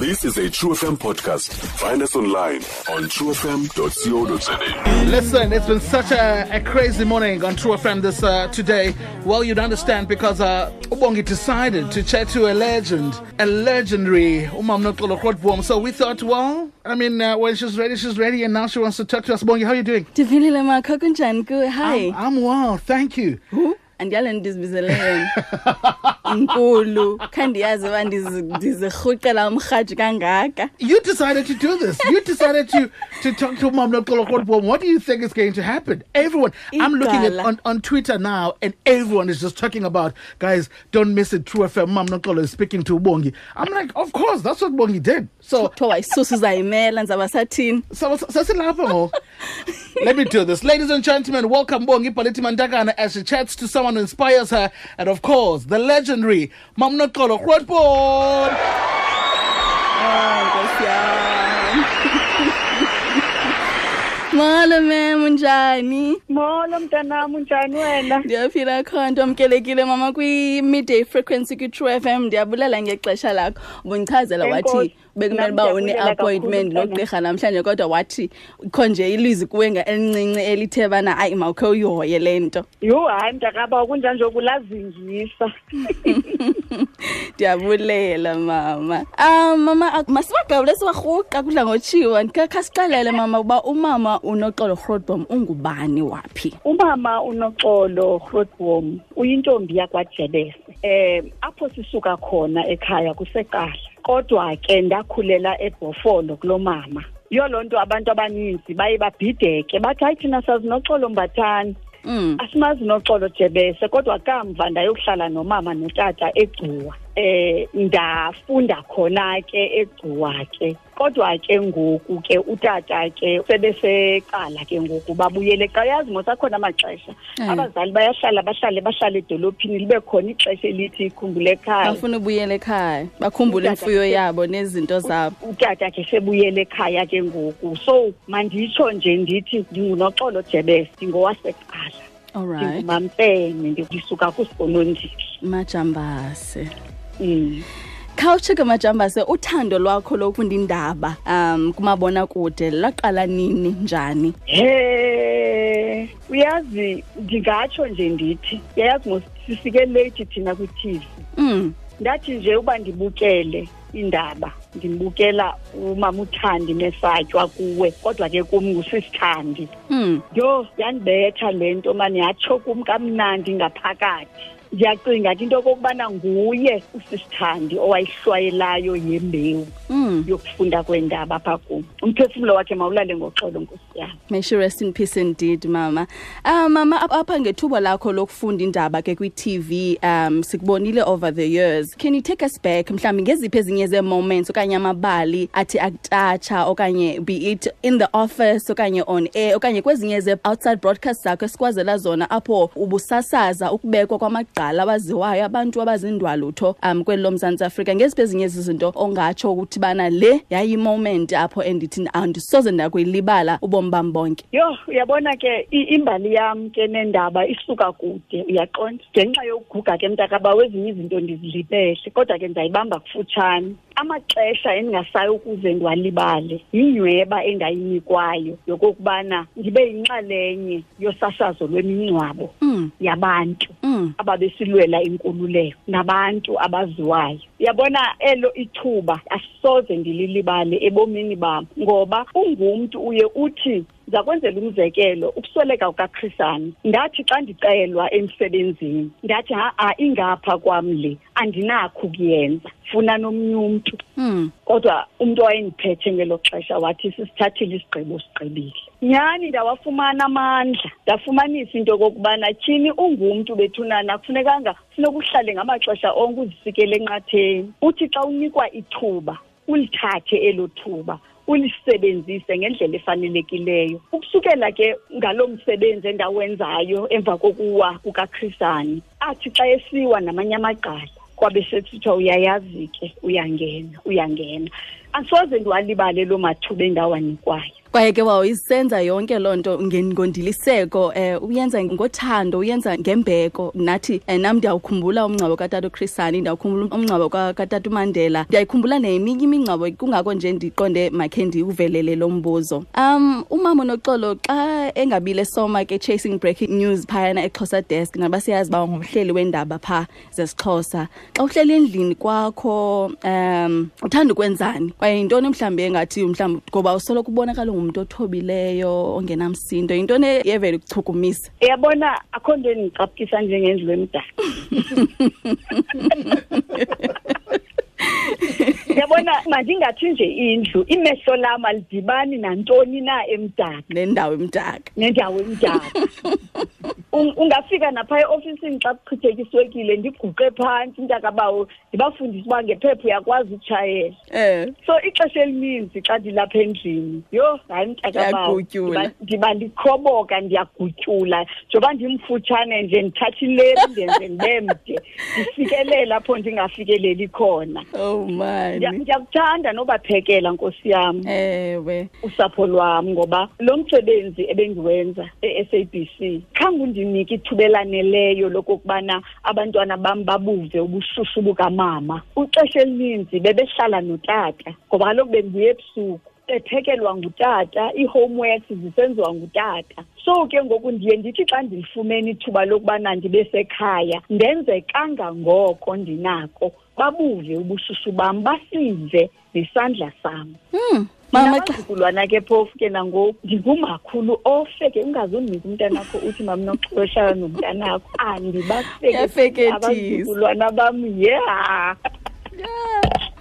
This is a True FM podcast. Find us online on truefm.co.za. Listen, it's been such a, a crazy morning on True FM this uh, today. Well, you'd understand because uh, Ubongi decided to chat to a legend, a legendary Umam Nokolo So we thought, well, I mean, uh, when she's ready, she's ready, and now she wants to talk to us. Bongi, how are you doing? ndiphilile makho kunjani kuwe hayi I'm, I'm well, thank you. andiyale ndizibizele yona nkulu ndiyazi uba ndizirhuqela umrhaji kangaka You decided to do this. You decided to, to talk to Umam Nokolo Krotbom. What do you think is going to happen? Everyone, I'm looking at on, on Twitter now, and everyone is just talking about, guys, don't miss it. True FM, Umam Nokolo is speaking to Ubongi. I'm like, of course, that's what Bongi did. So kuthiwa wayisusa uzayimela ndizawuba sathini So, so, so silapha ngo. Let me do this. Ladies and gentlemen, welcome Bongi Paliti Mandakana as she chats to someone inspires her, and of course, the legendary Mamna Kolo Kwetpon. Oh, man. Unjani Molo mntanam unjani wena? ndiyaphila khonto amkelekile mama kwi-midday frequency kwi-true f m. Ndiyabulela ngexesha lakho. Ubundichazela wathi bekumele uba une-appointment nogqirha namhlanje kodwa wathi kho nje ilizwi kuwe nga- elincinci elithe bana ayi mawukhe uyihoye le nto. Yho hayi mntakaba kunjani nje kulazingisa. ndiyabulela mama. Um mama masibagabule siwarhuqa kudla ngotshiwa ndikakha sixelele mama uba umama unoxolo rhodbom ungubani waphi Umama unoxolo Grootboom uyintombi yakwaJebese. Eh apho sisuka khona ekhaya kuseqala. Kodwa ke ndakhulela eBhofolo kulomama. Yo lonto abantu abaninzi baye babhideke bathi hayi thina sazi noxolo mbathani. mm. asimazi noxolo jebese kodwa kamva ndayokuhlala nomama notata egcuwa eh ndafunda khona ke egcuwa ke. Kodwa ke ngoku ke utata ke sebeseqala ke ngoku babuyele xa yazi ngosakhona amaxesha. Eh. abazali bayahlala bahlale bahlale edolophini. Libe khona ixesha elithi ikhumbule ekhaya. Bafuna ubuyela ekhaya bakhumbule Utata imfuyo ke- yabo nezinto zabo. utata ke sebuyele ekhaya ke ngoku. So manditsho nje ndithi ndingunoxolo jebese ndingowaseqala. Alright ndingumampene ndisuka kusigonondile majambase. Mm. khawutsho majambase uthando lwakho lokufunda indaba um kumabona kude laqala nini njani He uyazi ndingatsho nje ndithi yayazi ngosifike late thina kwi-TV mm. ndathi nje uba ndibukele indaba ndimbukela umama uthandi mesatywa kuwe kodwa ke kum ngusisithandi Mm. yho yandibetha le nto mani yatsho kum kamnandi ngaphakathi ndiyacinga ke into okokubana nguye usisithandi owayihlwayelayo yembewu. Mm. yokufunda kwendaba apha kum umphefumlo wakhe mawulale ngoxolo nkosi yam may she rest in peace indeed mama. Um mama apha ngethuba lakho lokufunda indaba ke kwi-tv um sikubonile over the years. Can you take us back mhlawumbi ngeziphi ezinye zee-moments okanye amabali athi akutatsha okanye be it in the office okanye on air okanye kwezinye ze-outside broadcast zakho esikwazela zona apho ubusasaza ukubekwa kwamagqala abaziwayo abantu abazindwalutho um kweli lomzantsi afrika? Ngeziphi ezinye zizinto ongatsho ukuthi bana le yayimoment apho endithi andisoze ndakuyilibala ubomi bam bonke. Yho uyabona ke imbali yam ke nendaba isuka kude uyaqonda? Ngenxa yokuguga ke mntakaba wezinye izinto ndizilibele kodwa ke ndizayibamba kufutshane amaxesha endingasayo ukuze ndiwalibale yinyweba endayinikwayo yokokubana ndibe yinxalenye yosasazo lwemingcwabo mm, yabantu mm, ababesilwela inkululeko nabantu abaziwayo. Uyabona elo ithuba asisoze ndililibale ebomini bam ngoba ungumntu uye uthi ndiza kwenzela umzekelo ukusweleka kukakrisani ndathi xa ndicelwa emsebenzini ndathi ha-a ingapha kwam le andinakho ukuyenza. Funa nomnye umntu. Mm. kodwa umntu owayendiphethe ngelo xesha wathi sisithathile isigqibo sigqibile. Nyhani ndawafumana amandla ndafumanisa into okokubana tyhini ungumntu bethunana akufunekanga funeka uhlale ngamaxesha onke uzisikele enqatheni. Uthi xa unikwa ithuba ulithathe elo thuba ulisebenzise ngendlela efanelekileyo. Ukusukela ke ngaloo msebenzi endawenzayo emva kokuwa kukakrisani athi xa esiwa namanye amagqala kwabe sesithiwa uyayazi ke uyangena uyangena. Andisoze ndiwalibale loo mathuba endawanikwayo kwaye ke wawuyisenza yonke loo nto ngondiliseko um uyenza ngothando uyenza ngembeko. Nathi um nam ndiyawukhumbula umngcwabo katata uchrisani ndiyawukhumbula umngcwabo ka- katata umandela. Ndiyayikhumbula neminye imingcwabo kungako nje ndiqonde makhe ndiwuvelele lo mbuzo. Um umama unoxolo xa engabile soma ke chasing breaking news phayana exhosa desk naba siyazi uba ngumhleli wendaba phaa zesixhosa. Xa uhleli endlini kwakho um uthanda ukwenzani yintoni mhlawumbi engathi mhlawumbi ngoba usoloko ubonakala ungumntu othobileyo ongenamsindo yintoni yevele ukuchukumisa uyabona akho nto endicaphukisa njengendlu emdaka. Uyabona mandingathi nje indlu imehlo lam alidibani nantoni na emdaka. Nendawo emdaka. Nendawo emdaka. Un- ungafika napha eofisini xa kuchithekiswekile ndiguqe phantsi mntakabawo ndibafundise uba ngephepha uyakwazi utshayela. Um so ixesha elininzi xa ndilapha endlini yho hayi mntakabawo Uyagutyula. ndiba- ndiba ndikhoboka ndiyagutyula. Njengoba ndimfutshane nje ndithatha ileri ndenze ndibe mde ndifikelela apho ndingafikeleli khona. Oh Ndiya- mani ndiyakuthanda nobaphekela nkosi yam. Ewe. Usapho lwam ngoba lo msebenzi ebendiwenza e-SABC khange undinike ithuba elaneleyo lokokubana abantwana bam babuve ubushushu bukamama. Ixesha elininzi bebehlala notata ngoba kaloku bendibuye ebusuku. Bephekelwa ngutata ii-homeworks zisenziwa ngutata. So ke ngoku ndiye ndithi xa ndilifumene ithuba lokubana ndibe sekhaya ndenze kangangoko ndinako. Babuve ubushushu bam basive nesandla sam. Hmm, mama xa ke phofu ke nangoku ndingumakhulu ofe ke ungazundinika umntanakho uthi mam hlala nomntanakho. Uyafekethisa. andibafeke abazukulwana bam yeah.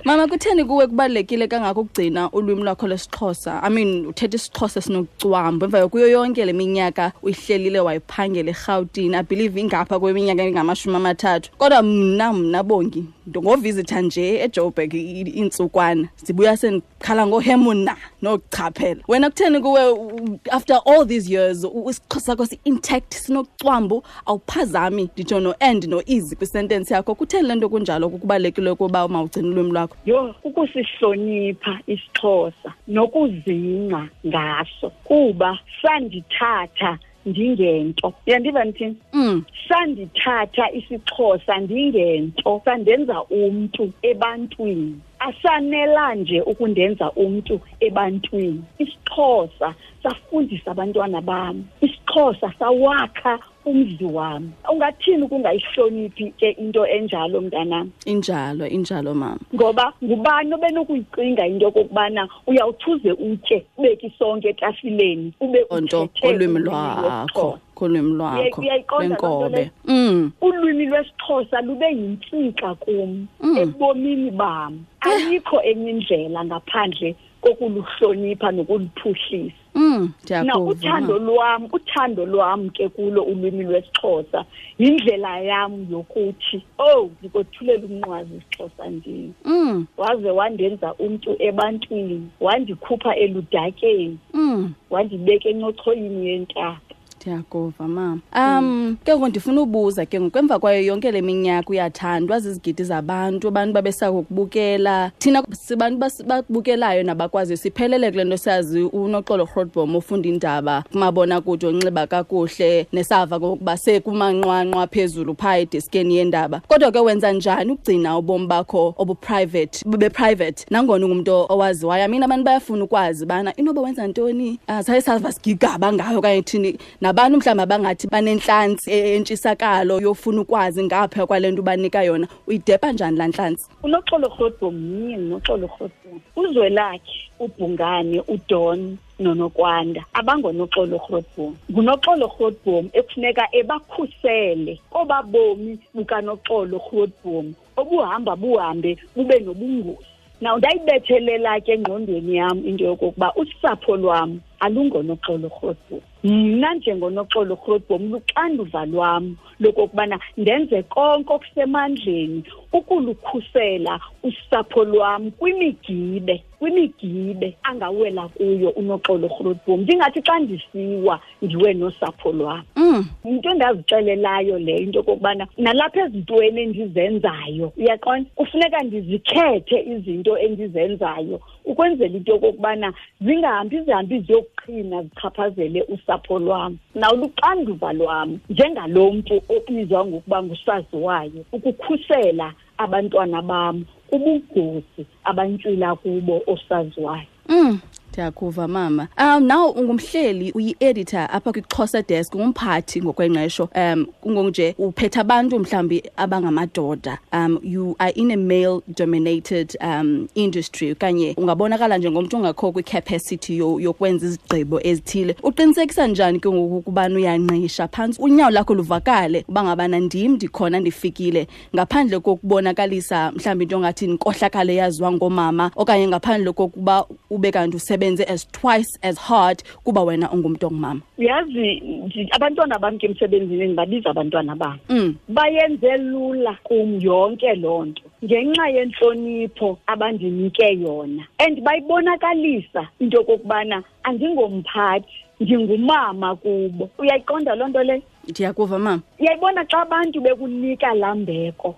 Mama kutheni kuwe kubalulekile kangako ukugcina ulwimi lwakho lesixhosa i mean uthetha isixhosa sinokucwamba emva kuyo yonke le minyaka uyihlelile wayiphangela erhawutini i believe ingapha kweminyaka engamashumi amathathu. Kodwa mna mna bongi ngovisitha nje ejoburg i- i- iintsukwana zibuya sendikhala ngohemuna nokuchaphela wena kutheni kuwe u- after all these years u- isixhosa sakho si-intact sinokucwambu awuphazami nditsho no-and no-easy kwisentence yakho. Kutheni le nto kunjalo kukubalulekile ukuba mawugcine ulwimi lwakho? Yho ukusihlonipha isixhosa nokuzingca ngaso kuba sandithatha ndingento. Uyandiva ndithini mm. sandithatha isixhosa ndingento. Sandenza umntu ebantwini. Asanela nje ukundenza umntu ebantwini. Isixhosa safundisa abantwana bam. Isixhosa sawakha umzi wam ungathini ukungayihloniphi ke into enjalo mntanam injalo injalo mama ngoba ngubani obenokuyicinga into yokokubana uyawuthuze utye ubeke isonke etafileni ube onto uthethe kolwimi ulwimi lwakho lwesiXhosa. kolwimi lwakho uyayiqonda loo nto lwenkobe leyo? mm. ulwimi lwesixhosa lube yintsika kum Mm. ebomini bam ayikho enye indlela ngaphandle kokuluhlonipha nokuluphuhlisa mm. na ndiyakuva uthando mama. lwam uthando lwam ke kulo ulwimi lwesixhosa yindlela yam yokuthi oh ndikothulela umnqwazi isixhosa ndini mm. waze wandenza umntu ebantwini wandikhupha eludakeni mm. wandibeka encochoyini yentaba ndiyakuva mama um ke ngoku ndifuna ubuza ke ngokwemva kwayo yonke le minyaka uyathandwa zizigidi zabantu abantu babesakukubukela thina sibantu bas- bakubukelayo nabakwaziyo siphelele kule nto siyazi unoxolo rhodbom ofunda indaba kumabona kude onxiba kakuhle nesava kokuba sekumanqwanqwa phezulu phaa ediskeni yendaba kodwa ke wenza njani ukugcina ubomi bakho obuprivate beprivate nangona ungumntu owaziwayo amina abantu bayafuna ukwazi bana inoba wenza ntoni uh, saye sava sigigaba ngayo okanye thini nabantu mhlawumbi abangathi banentlantsi e- entshisakalo yofuna ukwazi ngapha kwale nto ubanika yona? Uyidepa njani laa ntlantsi unoxolo rhodbom mnye ngunoxolo rhodbom uzwelakhe ubhungane udon nonokwanda abangonoxolo rhodbom ngunoxolo rhodbom ekufuneka ebakhusele oba bomi bukanoxolo rhodbom obuhamba buhambe bube nobungozi. Now ndayibethelela ke engqondweni yam into yokokuba usapho lwam alungonoxolo rhodbom mna njengonoxolo rhodbom luxanduva lwam lokokubana ndenze konke okusemandleni ukulukhusela usapho lwam kwimigibe kwimigibe angawela kuyo unoxolo rhodbom ndingathi xa ndisiwa ndiwe nosapho lwam. Mm. into endazixelelayo leyo into yokokubana nalapha ezintweni endizenzayo uyaqonda? Kufuneka ndizikhethe izinto endizenzayo ukwenzela into yokokubana zingahambi zihambi ziyokuqhina zichaphazele usapho lwam nawuluxanduva lwam njengalo mntu obizwa ngokuba ngusaziwayo ukukhusela abantwana bam kubungozi abantywila kubo osaziwayo Mm. Ndiyakuva mama. Um now ungumhleli uyi-editor apha kwiXhosa Desk ngumphathi ngokwengqesho. Um kungonje uphethe abantu mhlawumbi abangamadoda. Um you are in a male dominated um industry okanye ungabonakala njengomntu ongakho kwicapacity yo- yokwenza izigqibo ezithile. Uqinisekisa njani ke ngoku ukubana uyanqisha phantsi unyawo lakho luvakale uba ngabana ndim ndikhona ndifikile ngaphandle kokubonakalisa mhlawumbi into ongathi ndinkohlakale eyaziwa ngoomama okanye ngaphandle kokuba ube kanti usebenze as twice as hard kuba wena ungumntu ongumama. Uyazi ndi- abantwana bam ke emsebenzini ndibabiza abantwana bam mm. bayenze lula kum yonke loo nto. Ngenxa yentlonipho abandinike yona. And bayibonakalisa into yokokubana andingomphathi ndingumama kubo. Uyayiqonda loo nto leyo ndiyakuva mama. Uyayibona xa abantu bekunika laa mbeko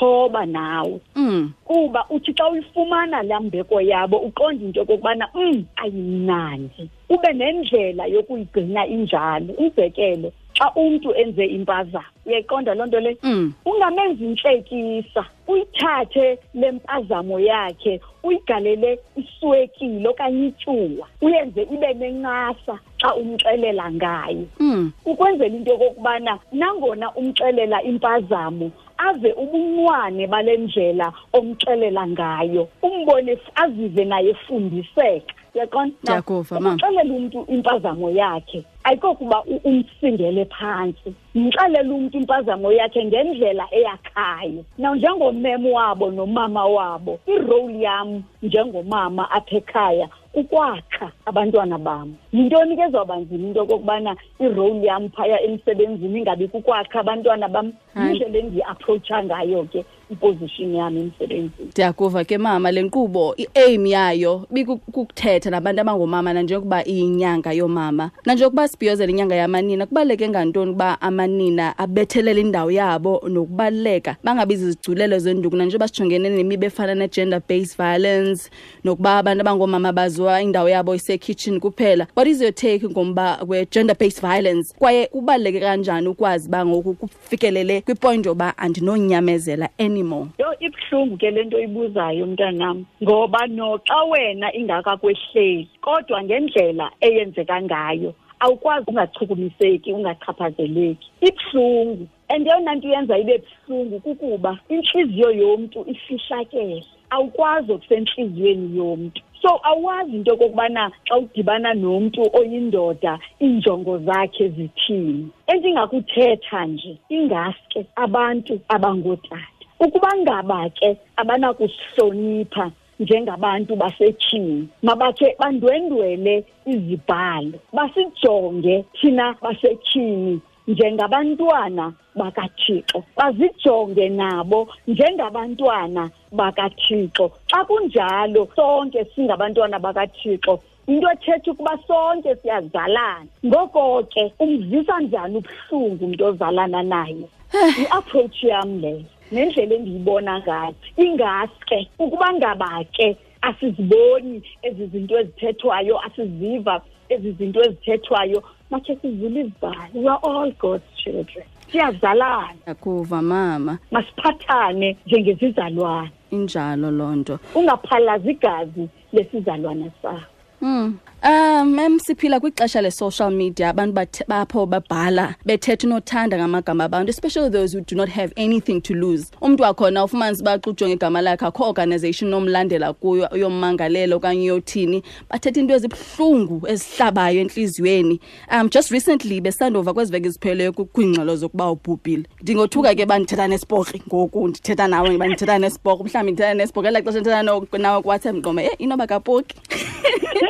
uyazithoba nawe mm. kuba uthi xa uyifumana laa mbeko yabo uqonda into yokokubana um ayimnandi ube nendlela yokuyigcina injalo umzekelo xa umntu enze impazamo uyayiqonda loo nto leyo Mm. ungamenzi intlekisa uyithathe le mpazamo yakhe uyigalele iswekile okanye ityuwa uyenze ibe nencasa xa umxelela ngayo Mm. ukwenzela into yokokubana nangona umxelela impazamo ave ubunwane bale ndlela omxelela ngayo umbone f- azive naye efundiseka. Uyaqonda Now, Ndiyakuva, mama. ukuxelela umntu impazamo yakhe ayikokuba u- umsingele phantsi. Mxelela umntu impazamo yakhe ngendlela eyakhayo. Now njengomem wabo nomama wabo irole yam njengomama apha ekhaya ukwakha abantwana bam. Yintoni ke ezawuba nzima into okokubana irole yam phaya emsebenzini ingabi kukwakha abantwana bam? Yindlela endiyiaphrotsha ngayo ke. Iposition yami emsebenzini. Ndiyakuva ke mama le nkqubo i-aim yayo bikukuthetha nabantu abangoomama nanjengokuba iyinyanga yoomama nanjengokuba sibhiyozela inyanga yamanina kubaluleke ngantoni ukuba amanina abethelele indawo yabo nokubaluleka bangabi zizigculelo zenduku? Nanjengoba sijongene nemiba efana ne-gender based violence nokuba abantu abangoomama baziwa indawo yabo isekitchen kuphela. What is your take ngomba we-gender based violence? Kwaye kubaluleke kanjani ukwazi uba ngoku kufikelele kwipoint yoba andinonyamezela anymore yho ibuhlungu ke le nto ibuzayo mntanam ngoba noxa wena ingakakwehleli kodwa ngendlela eyenzeka ngayo awukwazi ungachukumiseki ungachaphazeleki ibuhlungu and yeyona nto iyenza ibe buhlungu kukuba intliziyo yomntu ifihlakele awukwazi okusentliziyweni yomntu. So awazi into yokokubana xa udibana nomntu oyindoda iinjongo zakhe zithini. Endingakuthetha nje ingaske abantu abangootata. Ukuba ngaba ke abanakusihlonipha njengabantu basetyhini mabakhe bandwendwele izibhalo basijonge thina basetyhini njengabantwana bakathixo bazijonge nabo njengabantwana bakathixo. Xa kunjalo sonke singabantwana bakathixo into ethetha ukuba sonke siyazalana. Ngoko ke umzisa njani ubuhlungu umntu ozalana naye? I-approach yam leyo. Nendlela endiyibona ngayo ingaske ukuba ngaba ke asiziboni ezi zinto ezithethwayo asiziva ezi zinto ezithethwayo makhe sivule izibhali we are all god's children. Siyazalana. Yakuva mama. Masiphathane njengezizalwane. Injalo loo nto. Ungaphalazi igazi lesizalwane sakho. Mm. Um mem siphila kwixesha le-social media abantu bapho babhala bethetha unothanda ngamagama abantu especially those who do not have anything to lose. Umntu wakhona ufumanisa uba xa igama lakhe akho organization nomlandela kuyo yommangalela okanye yothini bathetha into ezibuhlungu ezihlabayo entliziyweni. Um just recently besandova kwezi veki zipheleyo ku- kwiingxelo zokuba ubhubhile. Ndingothuka ke uba ndithetha nesipokri ngoku ndithetha nawe uba ndithetha nesipokri mhlawumbi ndithetha nesipokri elaa xesha ndithetha nawe kuwhatsapp ndiqome e inoba kapoki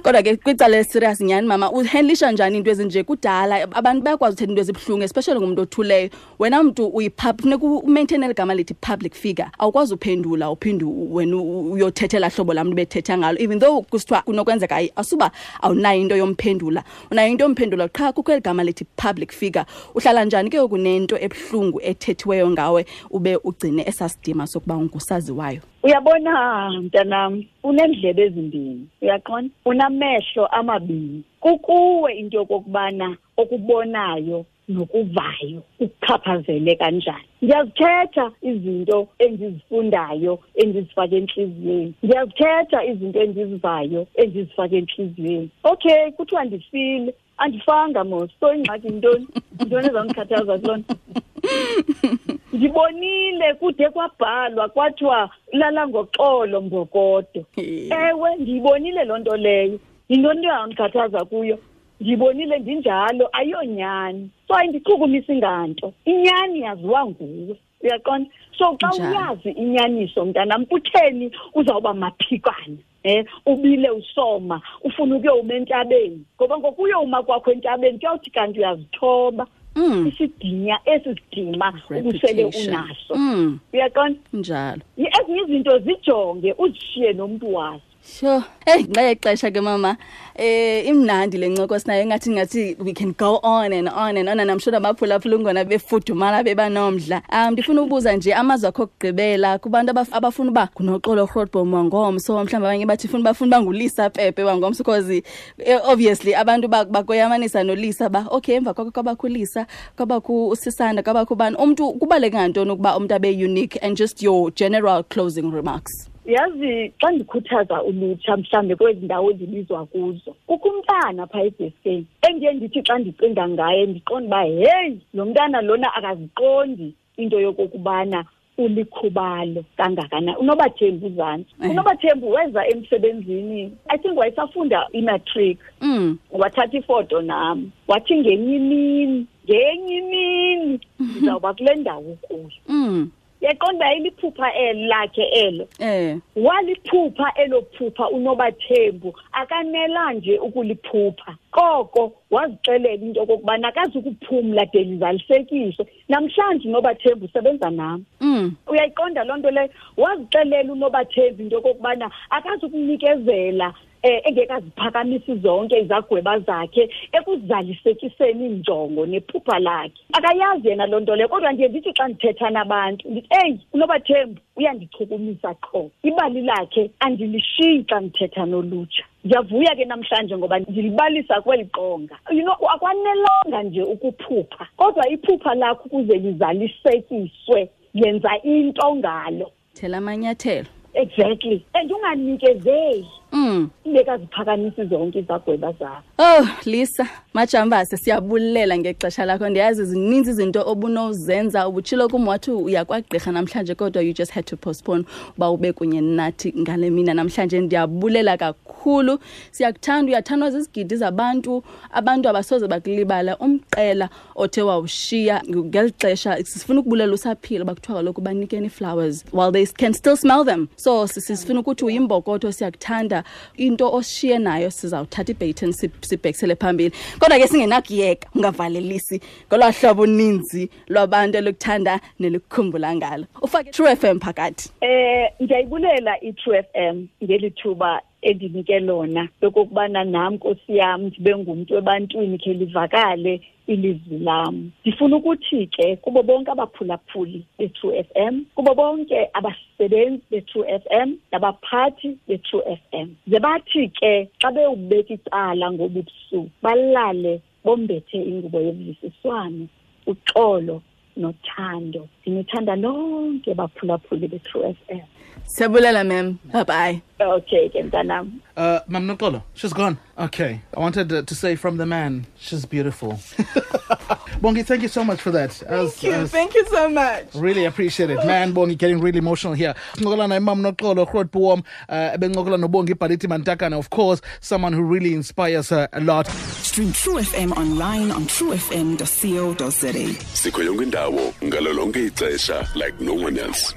kodwa ke kwicala leserious nyani mama uhandlisha njani into ezinje? Kudala abantu bayakwazi uthetha into ezibuhlungu especially ngumuntu othuleyo. Wena mntu funeka umaintaine eli gama lithi public figure. Awukwazi uphendula uphinde wena uyothethela hlobo lam bethetha ngalo. Even though kusithiwa kunokwenzeka hayi asuba awunayo into yomphendula. Unayo into yomphendula qha kukho eli gama lithi public figure. Uhlala njani ke kunento ebuhlungu ethethiweyo ngawe ube ugcine esasidima sokuba ungusaziwayo uyabona mntanam uneendlebe ezimbini uyaqonda unamehlo amabini. Kukuwe into yokokubana okubonayo nokuvayo ukuchaphazele kanjani. Ndiyazithetha izinto endizifundayo endizifake entliziyweni ndiyazithetha izinto endizivayo endizifake entliziyweni okay kuthiwa ndifile. Andifanga mos so ingxaki yintoni yintoni ezawundikhathaza kuloo nto ndibonile kude kwabhalwa kwathiwa lala ngoxolo mbokodo. Ewe ndiyibonile loo nto leyo. Yintoni into yawundikhathaza kuyo? Ndiyibonile ndinjalo ayiyonyani so ayindichukumisi nganto. Inyani yaziwa nguwe uyaqonda? So xa Njalo. uyazi inyaniso mntanam kutheni uzawuba maphikana um ubile usoma ufuna ukuyowuma entabeni ngoba ngokuyowuma kwakho entabeni kuyawuthi kanti uyazithoba Mm. isidinya esi sidima ubusele Reputation. unaso Mm. uyaqonda njalo Y- ezinye izinto zijonge uzishiye nomntu wazo sure ngenxa yexesha ke mama. Eh imnandi le ncoko sinayo engathi ngathi we can go on and on and on and I'm sure abaphulaphula ungona befudumala bebanomdla. Um ndifuna ukubuza nje amazwi akho okugqibela kubantu abafuna uba ngunoxolo rhodbom wangomso mhlawumbi abanye bathi funa bafuna uba ngulisa pepe wangomso because eh, obviously abantu bak- bakoyamanisa nolisa ba okay emva kwakho kwabakho ulisa kwabakho usisanda kwabakho ubani umntu kubaluleke ngantoni ukuba umntu abe unique and just your general closing remarks yazi xa ndikhuthaza ulutsha mhlawumbi kwezi ndawo endibizwa kuzo kukho umntana phaa edeskeni endiye ndithi xa ndicinga ngaye ndiqonda uba heyi lo mntana lona akaziqondi into yokokubana ulikhubalo kangakanani unobathembu uzantsi. Eh. unobathembu weza emsebenzini i think wayesafunda imatric. Mm. Wathatha ifoto nam wathi ngenye imini ngenye imini. Ndizawuba kule ndawo ukuyo mm. Yaqonda uba iliphupha elo lakhe elo. Eh. Waliphupha elo phupha unobathembu akanela nje ukuliphupha koko wazixelela into yokokubana akazukuphumla de lizalisekiswe namhlanje unobathembu usebenza nam mm. Uyayiqonda loo nto leyo wazixelela unobathembu into yokokubana akazukunikezela um engekaziphakamisi zonke izagweba zakhe ekuzalisekiseni injongo nephupha lakhe. Akayazi yena loo nto leyo kodwa ndiye ndithi xa ndithetha nabantu ndithi eyi unobathembu uyandichukumisa qho. Ibali lakhe andilishiyi xa ndithetha nolutsha. Ndiyavuya ke namhlanje ngoba ndilibalisa kweli qonga. You know akwanelanga nje ukuphupha kodwa iphupha lakho ukuze lizalisekiswe yenza into ngalo. Thela amanyathelo. Exactly. And unganikezeli. Mm. Ingekaziphakamisi zonke izagweba zakho Oh Lisa majambase siyabulela ngexesha lakho. Ndiyazi zininzi izinto obunozenza ubutshilo kum wathi uyakwagqirha namhlanje kodwa you just had to postpone. Uba ube kunye nathi ngale mina namhlanje ndiyabulela kakhulu siyakuthanda uyathandwa zizigidi zabantu abantu abasoze bakulibala. Umqela othe wawushiya ngeli xesha sifuna ukubulela usaphila bakuthiwa kaloku banikeni flowers while they can still smell them. So sisifuna sifuna ukuthi uyimbokotho siyakuthanda. Into oshiye nayo sizawuthatha ibaton sibhekisele phambili. Kodwa ke singenakuyeka ungavalelisi ngolwa hlobo uninzi lwabantu elukuthanda nelikukhumbula ngalo. Ufake true f m phakathi. Um ndiyayibulela i-True FM ngeli thuba endinike lona lokokubana nam nkosi yam ndibe ngumntu ebantwini khe livakale ilizwi lam. Ndifuna ukuthi ke kubo bonke abaphulaphuli be-True FM kubo bonke abasebenzi be-True FM nabaphathi be-True FM ze bathi ke xa bewubeka icala ngobu busuku balale bombethe ingubo yokuvisiswano uxolo nothando. Ndinithanda lonke baphulaphuli be-True FM siyabulela mam bye bye okay ke mntanam Uh, Mam Nokolo, she's gone. Okay. I wanted uh, to say from the man, she's beautiful. Bongi, thank you so much for that. Thank you thank you so much Really appreciate it. Man, Bongi getting really emotional here. Sincokola na Imam Nokolo, Grot Boom, uh, bencokola no Bongi Paliti Mantakana, of course, someone who really inspires her a lot. Stream True FM online on truefm.co.za. sikho yonke indawo ngalo ixesha like no one else